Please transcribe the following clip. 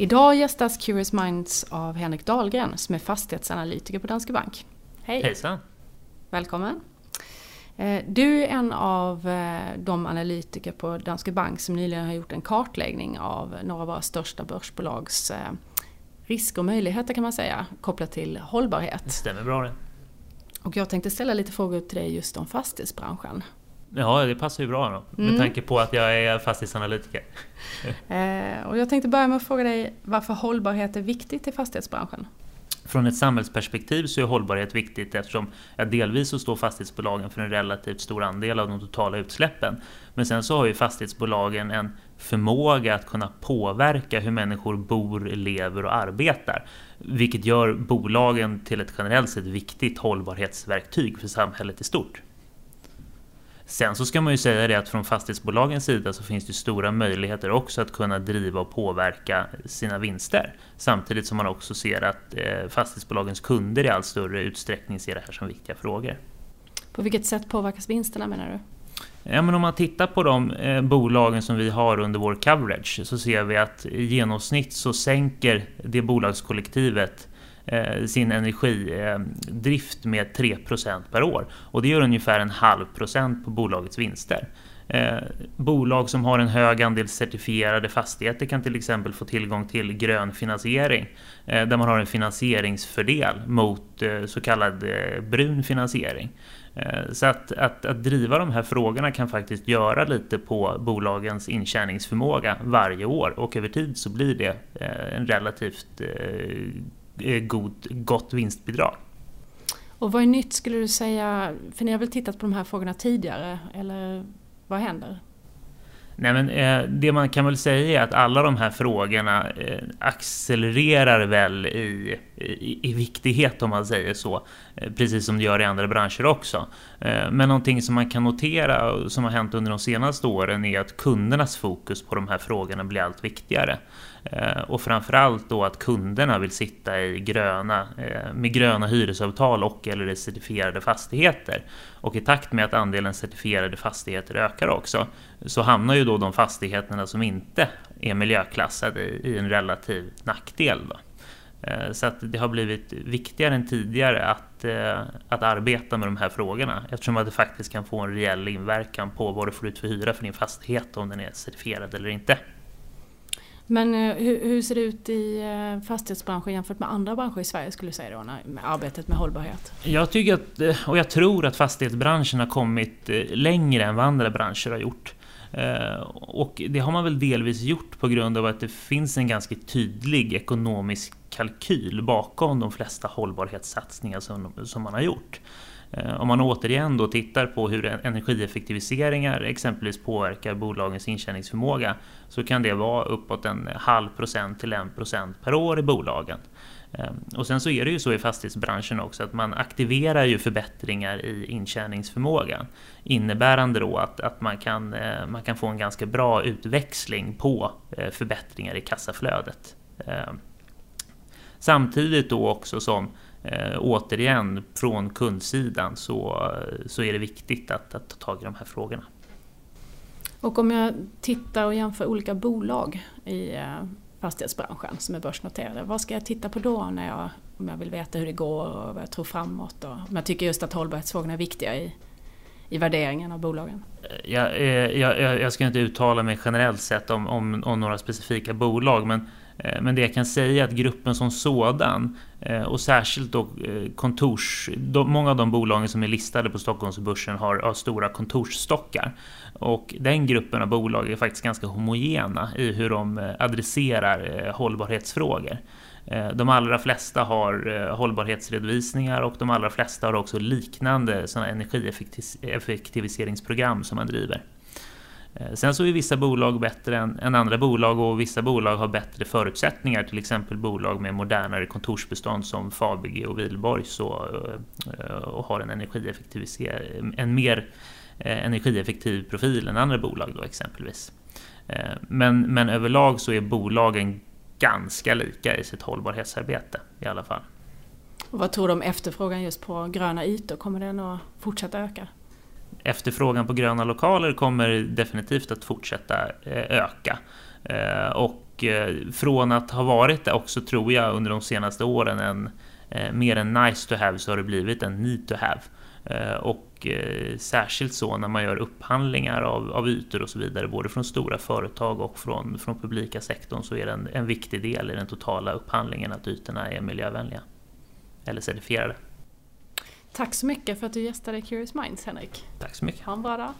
Idag gästas Curious Minds av Henrik Dahlgren som är fastighetsanalytiker på Danske Bank. Hej! Hejsan! Välkommen! Eh, du är en av eh, de analytiker på Danske Bank som nyligen har gjort en kartläggning av några av våra största börsbolags eh, risker och möjligheter kan man säga kopplat till hållbarhet. Det stämmer bra det. Och jag tänkte ställa lite frågor till dig just om fastighetsbranschen. Ja, det passar ju bra då. Med mm. tanke på att jag är fastighetsanalytiker. eh, och jag tänkte börja med att fråga dig varför hållbarhet är viktigt i fastighetsbranschen? Från ett samhällsperspektiv så är hållbarhet viktigt eftersom ja, delvis så står fastighetsbolagen för en relativt stor andel av de totala utsläppen. Men sen så har ju fastighetsbolagen en förmåga att kunna påverka hur människor bor, lever och arbetar. Vilket gör bolagen till ett generellt sett viktigt hållbarhetsverktyg för samhället i stort. Sen så ska man ju säga det att från fastighetsbolagens sida så finns det stora möjligheter också att kunna driva och påverka sina vinster. Samtidigt som man också ser att eh, fastighetsbolagens kunder i allt större utsträckning ser det här som viktiga frågor. På vilket sätt påverkas vinsterna menar du? Ja, men om man tittar på de eh, bolagen som vi har under vår coverage så ser vi att i genomsnitt så sänker det bolagskollektivet Eh, sin energidrift med 3% per år. Och det gör ungefär en halv procent på bolagets vinster. Eh, bolag som har en hög andel certifierade fastigheter kan till exempel få tillgång till grön finansiering eh, där man har en finansieringsfördel mot eh, så kallad eh, brun finansiering. Så att, att, att, driva de här frågorna kan faktiskt göra lite på bolagens intjäningsförmåga varje år och över tid så blir det en relativt Eh, god, gott vinstbidrag. Och vad är nytt skulle du säga, för ni har väl tittat på de här frågorna tidigare, eller vad händer? Nej, men, eh, det man kan väl säga är att alla de här frågorna eh, accelererar väl i, i, i, viktighet om man säger så. Eh, precis som det gör i andra branscher också. Eh, men någonting som man kan notera som har hänt under de senaste åren är att kundernas fokus på de här frågorna blir allt viktigare. Eh, och framförallt då att kunderna vill sitta i gröna, eh, med gröna hyresavtal och eller certifierade fastigheter. Och i takt med att andelen certifierade fastigheter ökar också så hamnar ju då de fastigheterna som inte är miljöklassade i en relativ nackdel. Då. Eh, så det har blivit viktigare än tidigare att, att arbeta med de här frågorna eftersom att det faktiskt kan få en reell inverkan på vad du får ut för hyra för din fastighet om den är certifierad eller inte. Men eh, hur, hur, ser det ut i eh, fastighetsbranschen jämfört med andra branscher i Sverige skulle du säga då, med arbetet med hållbarhet? Jag tycker att, eh, och jag tror att fastighetsbranschen har kommit längre än vad andra branscher har gjort. Eh, och det har man väl delvis gjort på grund av att det finns en ganska tydlig ekonomisk kalkyl bakom de flesta hållbarhetssatsningar som, som man har gjort. Eh, om man återigen då tittar på hur energieffektiviseringar exempelvis påverkar bolagens intjäningsförmåga så kan det vara uppåt en halv procent till en procent per år i bolagen. Ehm, och sen så är det ju så i fastighetsbranschen också att man aktiverar ju förbättringar i intjäningsförmågan. Innebärande då att, att man, kan, eh, man kan få en ganska bra utväxling på eh, förbättringar i kassaflödet. Ehm, samtidigt då också som eh, återigen från kundsidan så, så är det viktigt att, att ta tag i de här frågorna. Och om jag tittar och jämför olika bolag i eh, fastighetsbranschen som är börsnoterade, vad ska jag titta på då när jag, om jag vill veta hur det går och vad jag tror framåt? Och, om jag tycker just att hållbarhetsfrågorna är viktiga i, i värderingen av bolagen? Jag, eh, jag, jag, jag ska inte uttala mig generellt sett om, om, om några specifika bolag men Eh, men det jag kan säga är att gruppen som sådan eh, och särskilt då eh, kontors... De, Många av de bolagen som är listade på Stockholmsbörsen har, har stora kontorsstockar. Och den gruppen av bolag är faktiskt ganska homogena i hur de adresserar hållbarhetsfrågor. De allra flesta har hållbarhetsredovisningar och de allra flesta har också liknande energieffektiviseringsprogram som man driver. Eh, sen så är vissa bolag bättre än, än, andra bolag och vissa bolag har bättre förutsättningar. Till exempel bolag med modernare kontorsbestånd som Fabege och Wihlborgs och, eh, och har en, en mer eh, energieffektiv profil än andra bolag då exempelvis. Men, men överlag så är bolagen ganska lika i sitt hållbarhetsarbete i alla fall. Och vad tror du om efterfrågan just på gröna ytor? Kommer den att fortsätta öka? Efterfrågan på gröna lokaler kommer definitivt att fortsätta eh, öka. Eh, och Och från att ha varit det också tror jag under de senaste åren en mer än nice to have så har det blivit en need to have. Och särskilt så när man gör upphandlingar av, av ytor och så vidare, både från stora företag och från, från publika sektorn, så är det en, en viktig del i den totala upphandlingen att ytorna är miljövänliga eller certifierade. Tack så mycket för att du gästade Curious Minds Henrik. Tack så mycket. Ha en bra dag.